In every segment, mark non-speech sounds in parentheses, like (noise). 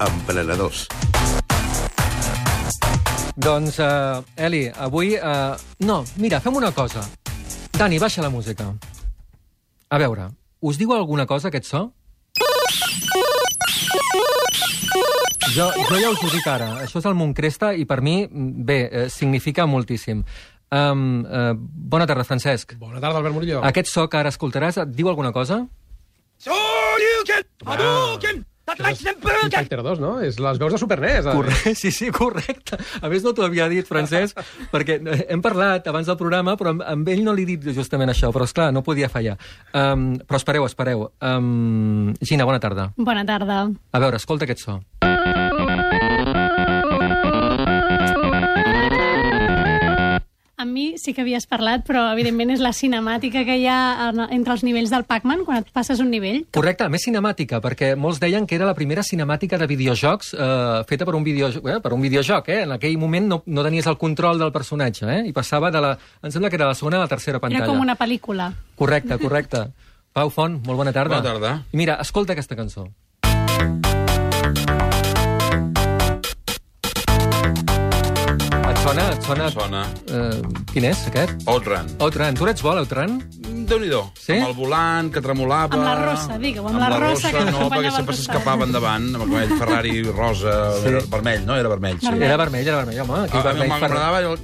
Emprenedors. Doncs, uh, Eli, avui... Uh, no, mira, fem una cosa. Dani, baixa la música. A veure, us diu alguna cosa aquest so? Jo, jo ja us ho dic ara. Això és el Montcresta i per mi, bé, eh, significa moltíssim. Um, uh, bona tarda, Francesc. Bona tarda, Albert Murillo. Aquest so que ara escoltaràs et diu alguna cosa? Street Fighter 2, no? És les veus de Super NES. eh? Correcte, sí, sí, correcte. A més, no t'ho havia dit, Francesc, (laughs) perquè hem parlat abans del programa, però amb, amb ell no li he dit justament això, però, és clar no podia fallar. Um, però espereu, espereu. Um, Gina, bona tarda. Bona tarda. A veure, escolta aquest so. Amb mi sí que havies parlat, però evidentment és la cinemàtica que hi ha en- entre els nivells del Pac-Man quan et passes un nivell. Correcte, a més cinemàtica, perquè molts deien que era la primera cinemàtica de videojocs eh, feta per un, video, eh, per un videojoc. Eh? En aquell moment no, no tenies el control del personatge, eh? i passava de la... Em sembla que era la segona a la tercera pantalla. Era com una pel·lícula. Correcte, correcte. (laughs) Pau Font, molt bona tarda. Bona tarda. Mira, escolta aquesta cançó. Sona? Et sona? Sona. Eh, quin és, aquest? Outrun. Outrun. Tu ets bo, l'Outrun? Déu-n'hi-do. Sí? Amb el volant, que tremolava... Amb la rossa, digue-ho, amb la rossa que no, perquè sempre s'escapava endavant, amb aquell Ferrari rosa, Sí. vermell, no? Era vermell, sí. Vermell. Era vermell, era vermell, home. Aquí A, a mi vermell, m'agradava el...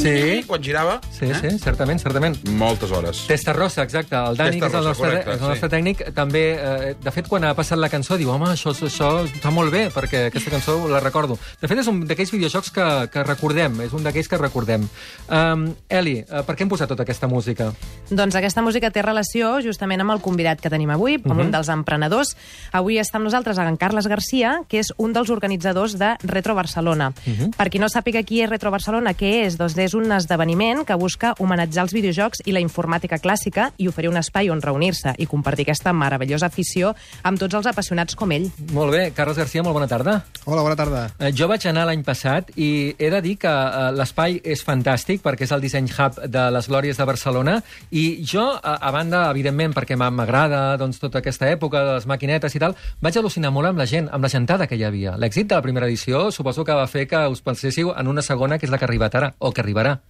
Sí. Quan girava. Sí, sí, certament, certament. Moltes hores. Testa Rossa, exacte. El Dani, que és el Testa nostre, correcte, és el nostre sí. tècnic, també, eh, de fet, quan ha passat la cançó, diu, home, això, això està molt bé, perquè aquesta cançó la recordo. De fet, és un d'aquells videojocs que, que recordem, és un d'aquells que recordem. Um, Eli, uh, per què hem posat tota aquesta música? Doncs aquesta música té relació justament amb el convidat que tenim avui, amb Mhm. un dels emprenedors. Avui està amb nosaltres en Carles Garcia, que és un dels organitzadors de Retro Barcelona. Mhm. Per qui no sàpiga qui és Retro Barcelona, què és? Doncs és un esdeveniment que busca homenatjar els videojocs i la informàtica clàssica i oferir un espai on reunir-se i compartir aquesta meravellosa afició amb tots els apassionats com ell. Molt bé, Carles Garcia, molt bona tarda. Hola, bona tarda. Eh, Jo vaig anar l'any passat i he de dir que eh, l'espai és fantàstic perquè és el Disseny Hub de les Glòries de Barcelona i jo, a, a banda, evidentment, perquè m'a- m'agrada doncs, tota aquesta època de les maquinetes i tal, vaig al·lucinar molt amb la gent, amb la gentada que hi havia. L'èxit de la primera edició suposo que va fer que us penséssiu en una segona, que és la que ha arribat ara, o que arribarà.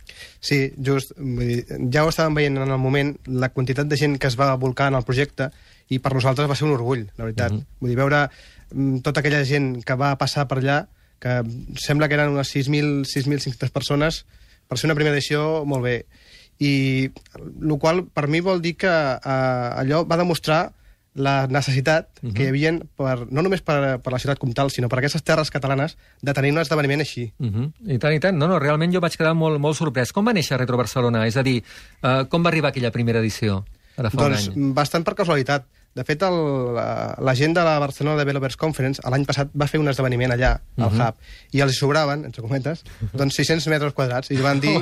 Sí, just. Vull dir, ja ho estàvem veient en el moment, la quantitat de gent que es va volcar en el projecte, i per nosaltres va ser un orgull, la veritat. Mhm. Vull dir, veure mm, tota aquella gent que va passar per allà, que sembla que eren unes 6.000, 6.500 persones, per ser una primera edició, molt bé. I el qual per mi vol dir que eh, allò va demostrar la necessitat Mhm. que hi havia, per, no només per, per la ciutat comtal, sinó per aquestes terres catalanes, de tenir un esdeveniment així. Uh -huh. I tant, i tant. No, no, realment jo vaig quedar molt, molt sorprès. Com va néixer Retro Barcelona? És a dir, uh, com va arribar aquella primera edició? Ara fa Doncs un any. bastant per casualitat. De fet, el, la, la gent de la Barcelona Developers Conference l'any passat va fer un esdeveniment allà, al Mhm. Hub, i els sobraven, entre cometes, doncs 600 metres quadrats. I li van dir,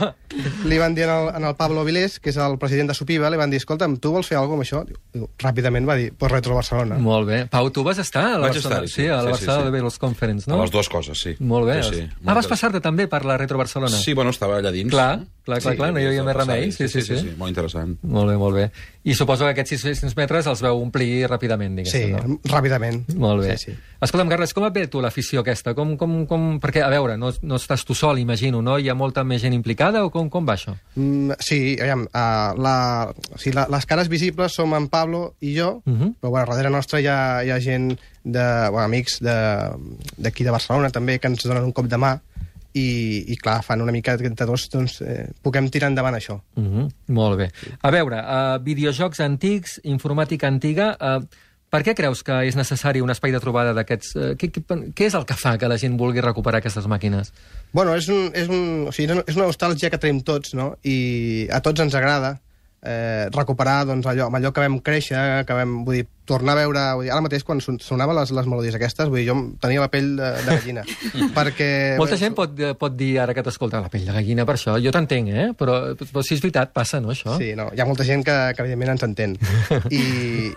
li van dir en el, en el Pablo Vilés, que és el president de Supiva, li van dir, escolta'm, tu vols fer alguna cosa amb això? Diu, ràpidament va dir, pues Retro Barcelona. Molt bé. Pau, tu vas estar a la Vaig Barcelona, estar-hi, sí, sí. a la Sí, sí, Barcelona sí. de Developers Conference, No? no? Les dues coses, sí. Molt bé. Sí, sí. ah, vas passar-te també per la Retro Barcelona? Sí, bueno, estava allà dins. Clar, clar, clar, clar, no hi havia més remei. passant-hi. Sí, sí, sí. Molt interessant. Molt bé, molt bé. I suposo que aquests 600 metres els veu omplir ràpidament, diguéssim, Sí, no? ràpidament. Molt bé. Sí, sí. Escolta'm, Carles, com et ve tu l'afició aquesta? Com, com, com... Perquè, a veure, no, no estàs tu sol, imagino, no? Hi ha molta més gent implicada o com, com va això? Mm, sí, aviam, uh, la, sigui, la, les cares visibles som en Pablo i jo, uh Mhm. -huh. però bueno, darrere nostra hi ha, hi ha gent, de, bueno, amics de- d'aquí de, de Barcelona també, que ens donen un cop de mà, i, i clar, fan una mica entre dos, doncs eh, puguem tirar endavant això. Uh -huh. Molt bé. A veure, uh, videojocs antics, informàtica antiga... Uh, per què creus que és necessari un espai de trobada d'aquests... Uh, què, què, què és el que fa que la gent vulgui recuperar aquestes màquines? Bueno, és, un, és, un, o sigui, és una nostàlgia que tenim tots, no? I a tots ens agrada eh, recuperar doncs, allò, amb allò que vam créixer, que vam, vull dir, tornar a veure... Vull dir, ara mateix, quan son- sonaven les, les melodies aquestes, vull dir, jo tenia la pell de, de gallina. (laughs) perquè... Molta gent pot, eh, pot dir ara que t'escolta la pell de gallina per això. Jo t'entenc, eh? Però, però si és veritat, passa, no, això? Sí, no, hi ha molta gent que, que evidentment ens entén. (laughs) I,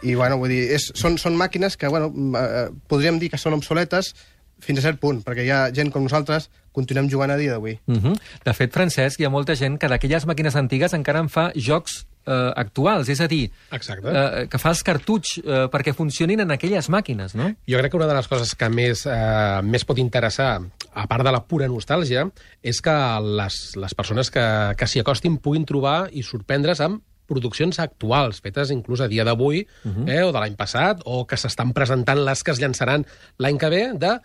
i bueno, vull dir, és, són, són màquines que, bueno, eh, podríem dir que són obsoletes fins a cert punt, perquè hi ha gent com nosaltres continuem jugant a dia d'avui. Uh -huh. De fet, Francesc, hi ha molta gent que d'aquelles màquines antigues encara en fa jocs eh, actuals, és a dir, Exacte. eh, que fa els cartutx eh, perquè funcionin en aquelles màquines, no? Jo crec que una de les coses que més, eh, més pot interessar, a part de la pura nostàlgia, és que les, les persones que, que s'hi acostin puguin trobar i sorprendre's amb produccions actuals, fetes inclús a dia d'avui, uh -huh. eh, o de l'any passat, o que s'estan presentant les que es llançaran l'any que ve, de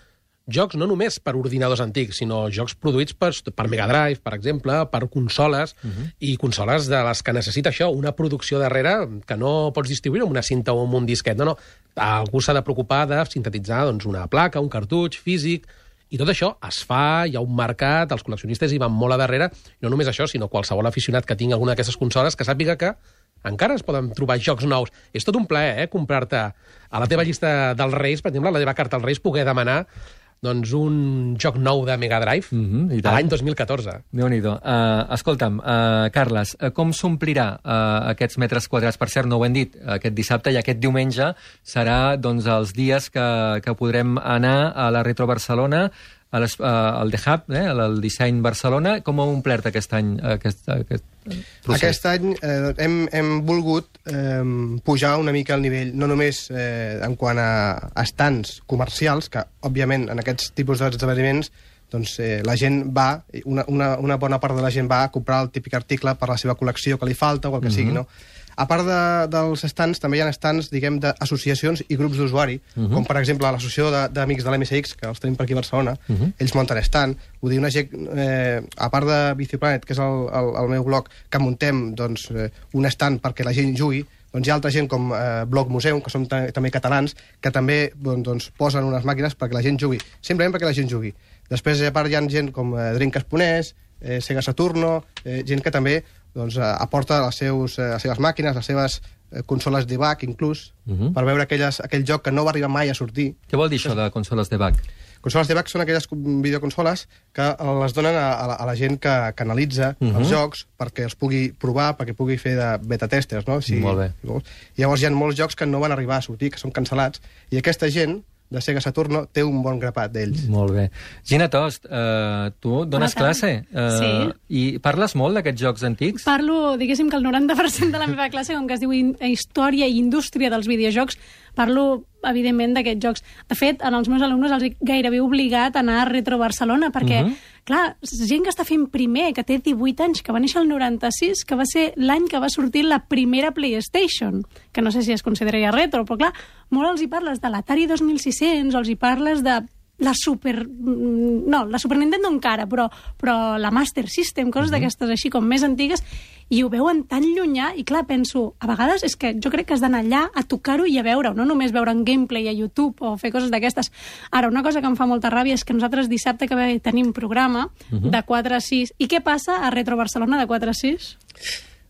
jocs no només per ordinadors antics, sinó jocs produïts per, per Mega Drive, per exemple, per consoles, uh -huh. i consoles de les que necessita això, una producció darrere que no pots distribuir amb una cinta o amb un disquet. No, no, algú s'ha de preocupar de sintetitzar doncs, una placa, un cartutx físic, i tot això es fa, hi ha un mercat, els col·leccionistes hi van molt a darrere, i no només això, sinó qualsevol aficionat que tingui alguna d'aquestes consoles que sàpiga que encara es poden trobar jocs nous. És tot un plaer, eh, comprar-te a la teva llista dels Reis, per exemple, la teva carta als Reis, poder demanar doncs, un joc nou de Mega Drive i a tant. l'any 2014. Déu-n'hi-do. Uh, escolta'm, uh, Carles, uh, com s'omplirà uh, aquests metres quadrats? Per cert, no ho hem dit, aquest dissabte i aquest diumenge serà doncs, els dies que, que podrem anar a la Retro Barcelona, a les, uh, al The Hub, eh, al Disseny Barcelona. Com ha omplert aquest any aquest, aquest procés? Aquest any eh, hem, hem volgut eh, pujar una mica el nivell, no només eh, en quant a estants comercials, que, òbviament, en aquests tipus d'esdeveniments doncs, eh, la gent va, una, una, una bona part de la gent va a comprar el típic article per la seva col·lecció que li falta o el que mm -hmm. sigui, no? A part de, dels estants, també hi ha estants, diguem, d'associacions i grups d'usuari, uh -huh. com per exemple l'associació de- d'amics de, de l'MSX, que els tenim per aquí a Barcelona, uh -huh. ells munten stand, vull dir, una gent, eh, a part de Biciplanet, que és el, el, el meu blog, que muntem doncs, eh, un stand perquè la gent jugui, doncs hi ha altra gent com eh, Blog Museum, que som ta també catalans, que també doncs, doncs, posen unes màquines perquè la gent jugui, simplement perquè la gent jugui. Després, a part, hi ha gent com eh, Drink Esponès, eh, Sega Saturno, eh, gent que també doncs, eh, aporta les, seus, eh, les seves màquines, les seves eh, consoles de back, inclús, uh Mhm. -huh. per veure aquelles, aquell joc que no va arribar mai a sortir. Què vol dir això de consoles de back? Consoles de back són aquelles videoconsoles que les donen a, a, la, a la gent que, que analitza uh Mhm. -huh. els jocs perquè els pugui provar, perquè pugui fer de beta-testers, no? Molt bé. Llavors hi ha molts jocs que no van arribar a sortir, que són cancel·lats, i aquesta gent de Sega Saturno té un bon grapat d'ells. Molt bé. Gina Tost, uh, tu dones tant. classe uh, Sí. i parles molt d'aquests jocs antics? Parlo, diguéssim que el 90% de la meva classe, com que es diu Història i Indústria dels Videojocs, parlo, evidentment, d'aquests jocs. De fet, en els meus alumnes els he gairebé obligat a anar a Retro Barcelona, perquè, uh Mhm. -huh. clar, gent que està fent primer, que té 18 anys, que va néixer el 96, que va ser l'any que va sortir la primera PlayStation, que no sé si es consideraria retro, però clar, molt els hi parles de l'Atari 2600, o els hi parles de la Super... mm, No, la Super Nintendo encara, però, però la Master System, coses d'aquestes així com més antigues, i ho veuen tan llunyà, i clar, penso, a vegades és que jo crec que has d'anar allà a tocar-ho i a veure-ho, no només veure en gameplay a YouTube o fer coses d'aquestes. Ara, una cosa que em fa molta ràbia és que nosaltres dissabte que ve tenim programa de 4 a 6. I què passa a Retro Barcelona de 4 a 6?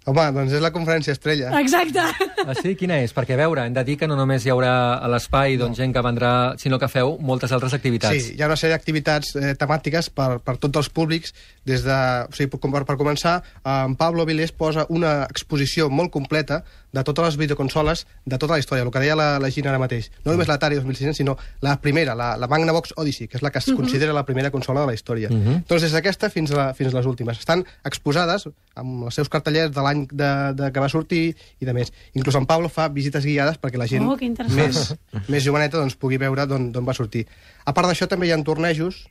Home, doncs és la conferència estrella. Exacte. Ah, sí? Quina és? Perquè, a veure, hem de dir que no només hi haurà a l'espai doncs, gent que vendrà, sinó que feu moltes altres activitats. Sí, hi ha una sèrie d'activitats eh, temàtiques per, per tots els públics, des de, o sigui, per, per començar, eh, en Pablo Vilés posa una exposició molt completa de totes les videoconsoles de tota la història, el que deia la, la Gina ara mateix. No només l'Atari 2600, sinó la primera, la, la Magnavox Odyssey, que és la que es considera la primera consola de la història. Doncs des d'aquesta fins, a la, fins a les últimes. Estan exposades amb els seus cartellers de l'any de, de, que va sortir i de més. Inclús en Pablo fa visites guiades perquè la gent Oh, que interessant. més, més joveneta doncs, pugui veure d'on d'on va sortir. A part d'això, també hi ha tornejos,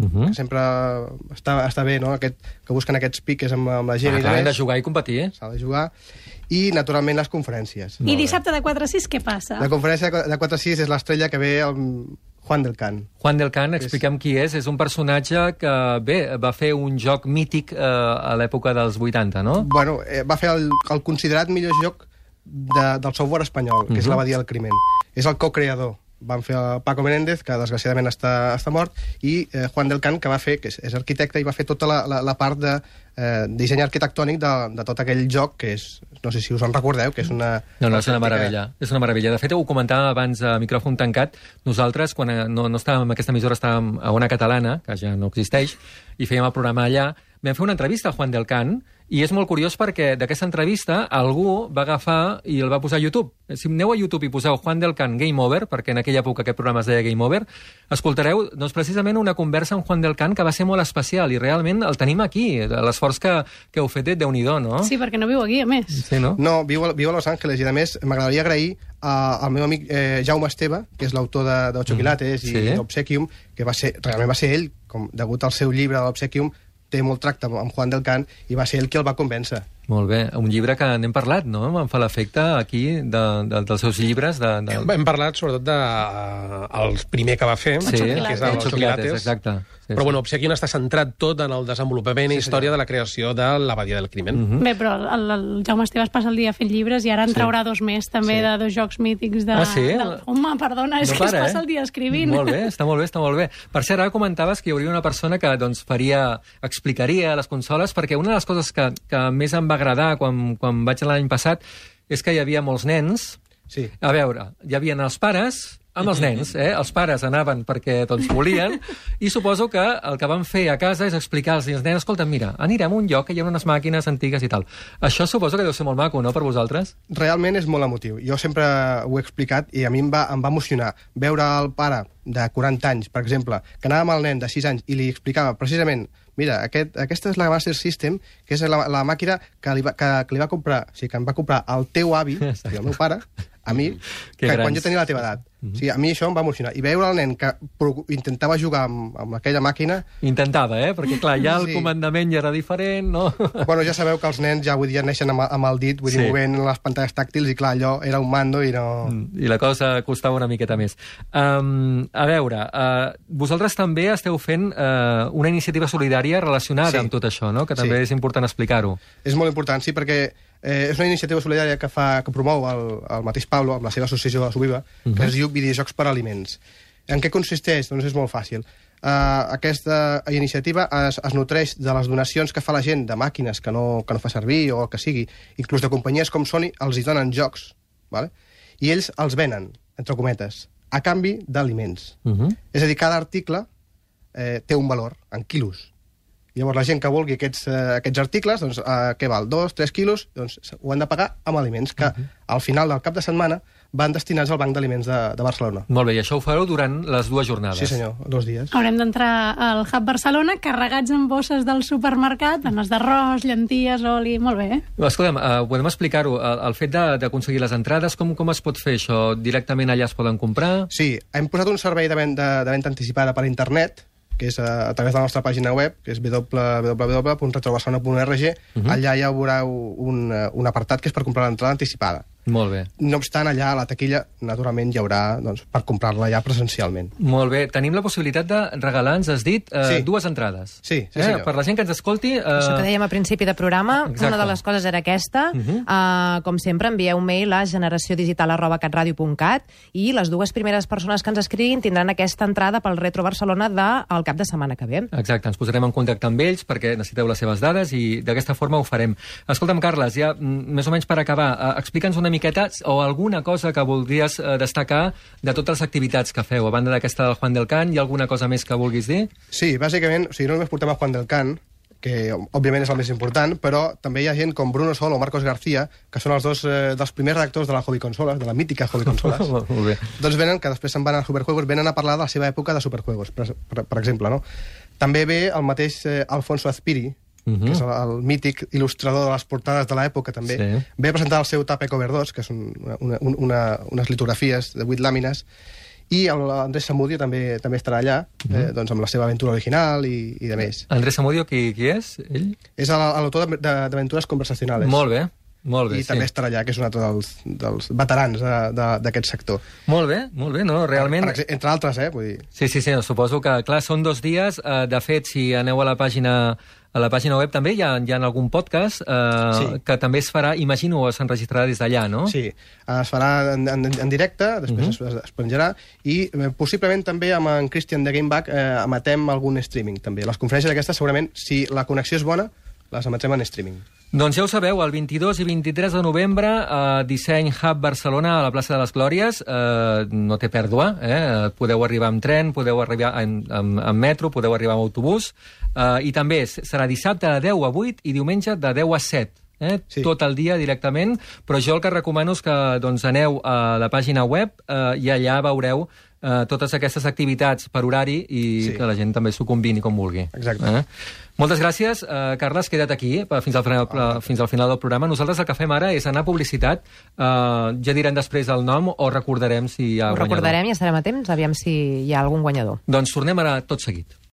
Uh -huh. que sempre està, està bé, no? Aquest, que busquen aquests piques amb, amb la gent Ah, i clar, hem de jugar i competir, eh? S'ha de jugar. I, naturalment, les conferències. I dissabte de 4 a 6 què passa? La conferència de 4 a 6 és l'estrella que ve el Juan del Can. Juan del Can, expliquem qui és. És un personatge que, bé, va fer un joc mític eh, a l'època dels 80, no? Bueno, eh, va fer el, el considerat millor joc de, del software espanyol, que és Mhm. la Badia del Crimen. És el co-creador. Van fer el Paco Menéndez, que desgraciadament està, està mort, i eh, Juan del Can, que va fer, que és, és arquitecte, i va fer tota la, la, la part de eh, disseny arquitectònic de, de tot aquell joc, que és, no sé si us en recordeu, que és una... No, no, és una meravella. És una meravella. De fet, ho comentàvem abans a micròfon tancat. Nosaltres, quan eh, no, no estàvem en aquesta emissora, estàvem a Ona Catalana, que ja no existeix, i fèiem el programa allà, vam fer una entrevista a Juan del Can, i és molt curiós perquè d'aquesta entrevista algú va agafar i el va posar a YouTube. Si aneu a YouTube i poseu Juan del Can Game Over, perquè en aquella època aquest programa es deia Game Over, escoltareu doncs, precisament una conversa amb Juan del Can que va ser molt especial i realment el tenim aquí, l'esforç esforç que, que heu fet de déu nhi no? Sí, perquè no viu aquí, a més. Sí, no? No, viu, a- viu a Los Angeles i, a més, m'agradaria agrair a, al meu amic eh, Jaume Esteve, que és l'autor de, de Ocho Quilates i Sí. Obsequium, que va ser, realment va ser ell, com, degut al seu llibre de l'Obsequium, té molt tracte amb Juan del Can, i va ser ell qui el va convèncer. Molt bé. Un llibre que n'hem parlat, no? Em fa l'efecte aquí de, de, dels seus llibres. De, de... Hem, hem parlat sobretot de uh, el primer que va fer, Sí, que és el Ocho Quilates, exacte. Sí, Però sí. bueno, Obsequion està centrat tot en el desenvolupament i història de la creació de l'Abadia del Crimen. Mhm. Bé, però el, el Jaume Esteve es passa el dia fent llibres i ara en traurà dos més, també, Sí. de dos jocs mítics. De, Ah, sí? De... Home, perdona, és No que para, es passa eh? el dia escrivint. Molt bé, està molt bé, està molt bé. Per cert, ara comentaves que hi hauria una persona que doncs, faria, explicaria les consoles, perquè una de les coses que, que més em va agradar quan, quan vaig l'any passat és que hi havia molts nens. Sí. A veure, hi havia els pares amb els nens, eh? Els pares anaven perquè doncs volien i suposo que el que van fer a casa és explicar als nens, escolta, mira, anirem a un lloc que hi ha unes màquines antigues i tal. Això suposo que deu ser molt maco, no?, per vosaltres? realment és molt emotiu. Jo sempre ho he explicat i a mi em va, em va emocionar veure el pare de 40 anys, per exemple, que anava amb el nen de 6 anys i li explicava precisament mira, aquest, aquesta és la Master System, que és la, la màquina que li, va, que, que li va comprar, o sigui, que em va comprar el teu avi, (laughs) sigui, el meu pare, a mi, Que que, quan jo tenia la teva edat. O sigui, a mi això em va emocionar. I veure el nen que intentava jugar amb, amb aquella màquina, Intentava, eh? Perquè, clar, ja el Sí. comandament ja era diferent, no? (laughs) bueno, ja sabeu que els nens ja avui dia neixen amb, amb el dit, vull Sí. dir, movent les pantalles tàctils, i clar, allò era un mando i no... I la cosa costava una miqueta més. Um, a veure, uh, vosaltres també esteu fent uh, una iniciativa solidària relacionada Sí. amb tot això, no? Que també Sí. és important explicar-ho. És molt important, sí, perquè eh, és una iniciativa solidària que, fa, que promou el, el mateix Pablo amb la seva associació de Subiva, uh -huh. que es diu Videojocs per Aliments. En què consisteix? Doncs és molt fàcil. Uh, aquesta iniciativa es, es nutreix de les donacions que fa la gent de màquines que no, que no fa servir o el que sigui, inclús de companyies com Sony, els hi donen jocs, vale? i ells els venen, entre cometes, a canvi d'aliments. Uh -huh. És a dir, cada article eh, té un valor en quilos. Llavors, la gent que vulgui aquests, eh, aquests articles, doncs, eh, què val? Dos, tres quilos? Doncs ho han de pagar amb aliments que, al final del cap de setmana, van destinats al Banc d'Aliments de, de Barcelona. Molt bé, i això ho fareu durant les dues jornades. Sí, senyor, dos dies. Haurem d'entrar al Hub Barcelona carregats amb bosses del supermercat, amb les d'arròs, llenties, oli... Molt bé, eh? Escolta'm, uh, podem explicar-ho. El, el fet de- d'aconseguir les entrades, com, com es pot fer això? Directament allà es poden comprar? Sí, hem posat un servei de venda, de venda anticipada per internet, que és a, a través de la nostra pàgina web, que és www.retrobarcelona.org. Uh -huh. Allà ja veureu un, eh, un apartat que és per comprar l'entrada anticipada. Molt bé. No obstant, allà a la taquilla, naturalment, hi haurà doncs, per comprar-la ja presencialment. Molt bé. Tenim la possibilitat de regalar, ens has dit, uh, Sí. dues entrades. Sí, sí, eh? senyor. Per la gent que ens escolti... Uh, Això que dèiem a principi de programa, Exacte. una de les coses era aquesta. Uh Mhm. -huh. uh, com sempre, envieu un mail a generatiodigital.catradio.cat i les dues primeres persones que ens escriguin tindran aquesta entrada pel Retro Barcelona del cap de setmana que ve. Exacte, ens posarem en contacte amb ells perquè necessiteu les seves dades i d'aquesta forma ho farem. Escolta'm, Carles, ja més o menys per acabar, uh, explica'ns una miqueta o alguna cosa que voldries uh, destacar de totes les activitats que feu. A banda d'aquesta del Juan del Can, hi ha alguna cosa més que vulguis dir? Sí, bàsicament, o sigui, no només portem a Juan del Can, que òbviament és el més important, però també hi ha gent com Bruno Sol o Marcos García, que són els dos eh, dels primers redactors de la Hobby Consoles, de la mítica Hobby Consoles. (laughs) Molt bé. doncs venen, que després se'n van a Superjuegos, venen a parlar de la seva època de Superjuegos, per, per, per exemple, no? També ve el mateix eh, Alfonso Azpiri, uh. -huh. que és el, el mític il·lustrador de les portades de l'època, també. Sí. Ve a presentar el seu Tape Cover 2, que són una, una, una, unes litografies de vuit làmines, i l'Andrés Samudio també també estarà allà, Mhm. eh, doncs amb la seva aventura original i, i de més. Andrés Samudio, qui, qui és? Ell? És l'autor d'Aventures Conversacionales. Molt bé, molt bé, I sí. també estarà allà, que és un altre dels, dels veterans de- de- d'aquest sector. Molt bé, molt bé, no, realment... Per, exemple, entre altres, eh? Vull dir, Sí, sí, sí, suposo que, clar, són dos dies. Eh, de fet, si aneu a la pàgina a la pàgina web també hi ha, hi ha algun podcast eh, Sí. que també es farà, imagino, s'enregistrarà des d'allà, no? Sí, es farà en, en, en directe, després uh -huh. es, es penjarà, i eh, possiblement també amb en Christian de Gameback eh, emetem algun streaming, també. Les conferències aquestes, segurament, si la connexió és bona, les emetrem en streaming. Doncs ja ho sabeu, el 22 i 23 de novembre, a Disseny Hub Barcelona, a la plaça de les Glòries, eh, no té pèrdua, eh? podeu arribar amb tren, podeu arribar en, en, en metro, podeu arribar amb autobús, eh, i també serà dissabte de 10 a 8 i diumenge de 10 a 7. eh? Sí. tot el dia directament, però jo el que recomano és que doncs, aneu a la pàgina web eh, i allà veureu eh, totes aquestes activitats per horari i Sí. que la gent també s'ho combini com vulgui. Exacte. Eh? Moltes gràcies, eh, Carles, queda't aquí eh, fins al, final, eh, fins al final del programa. Nosaltres el que fem ara és anar a publicitat. Eh, ja direm després el nom o recordarem si hi ha Ho guanyador. recordarem i estarem a temps, aviam si hi ha algun guanyador. Doncs tornem ara tot seguit.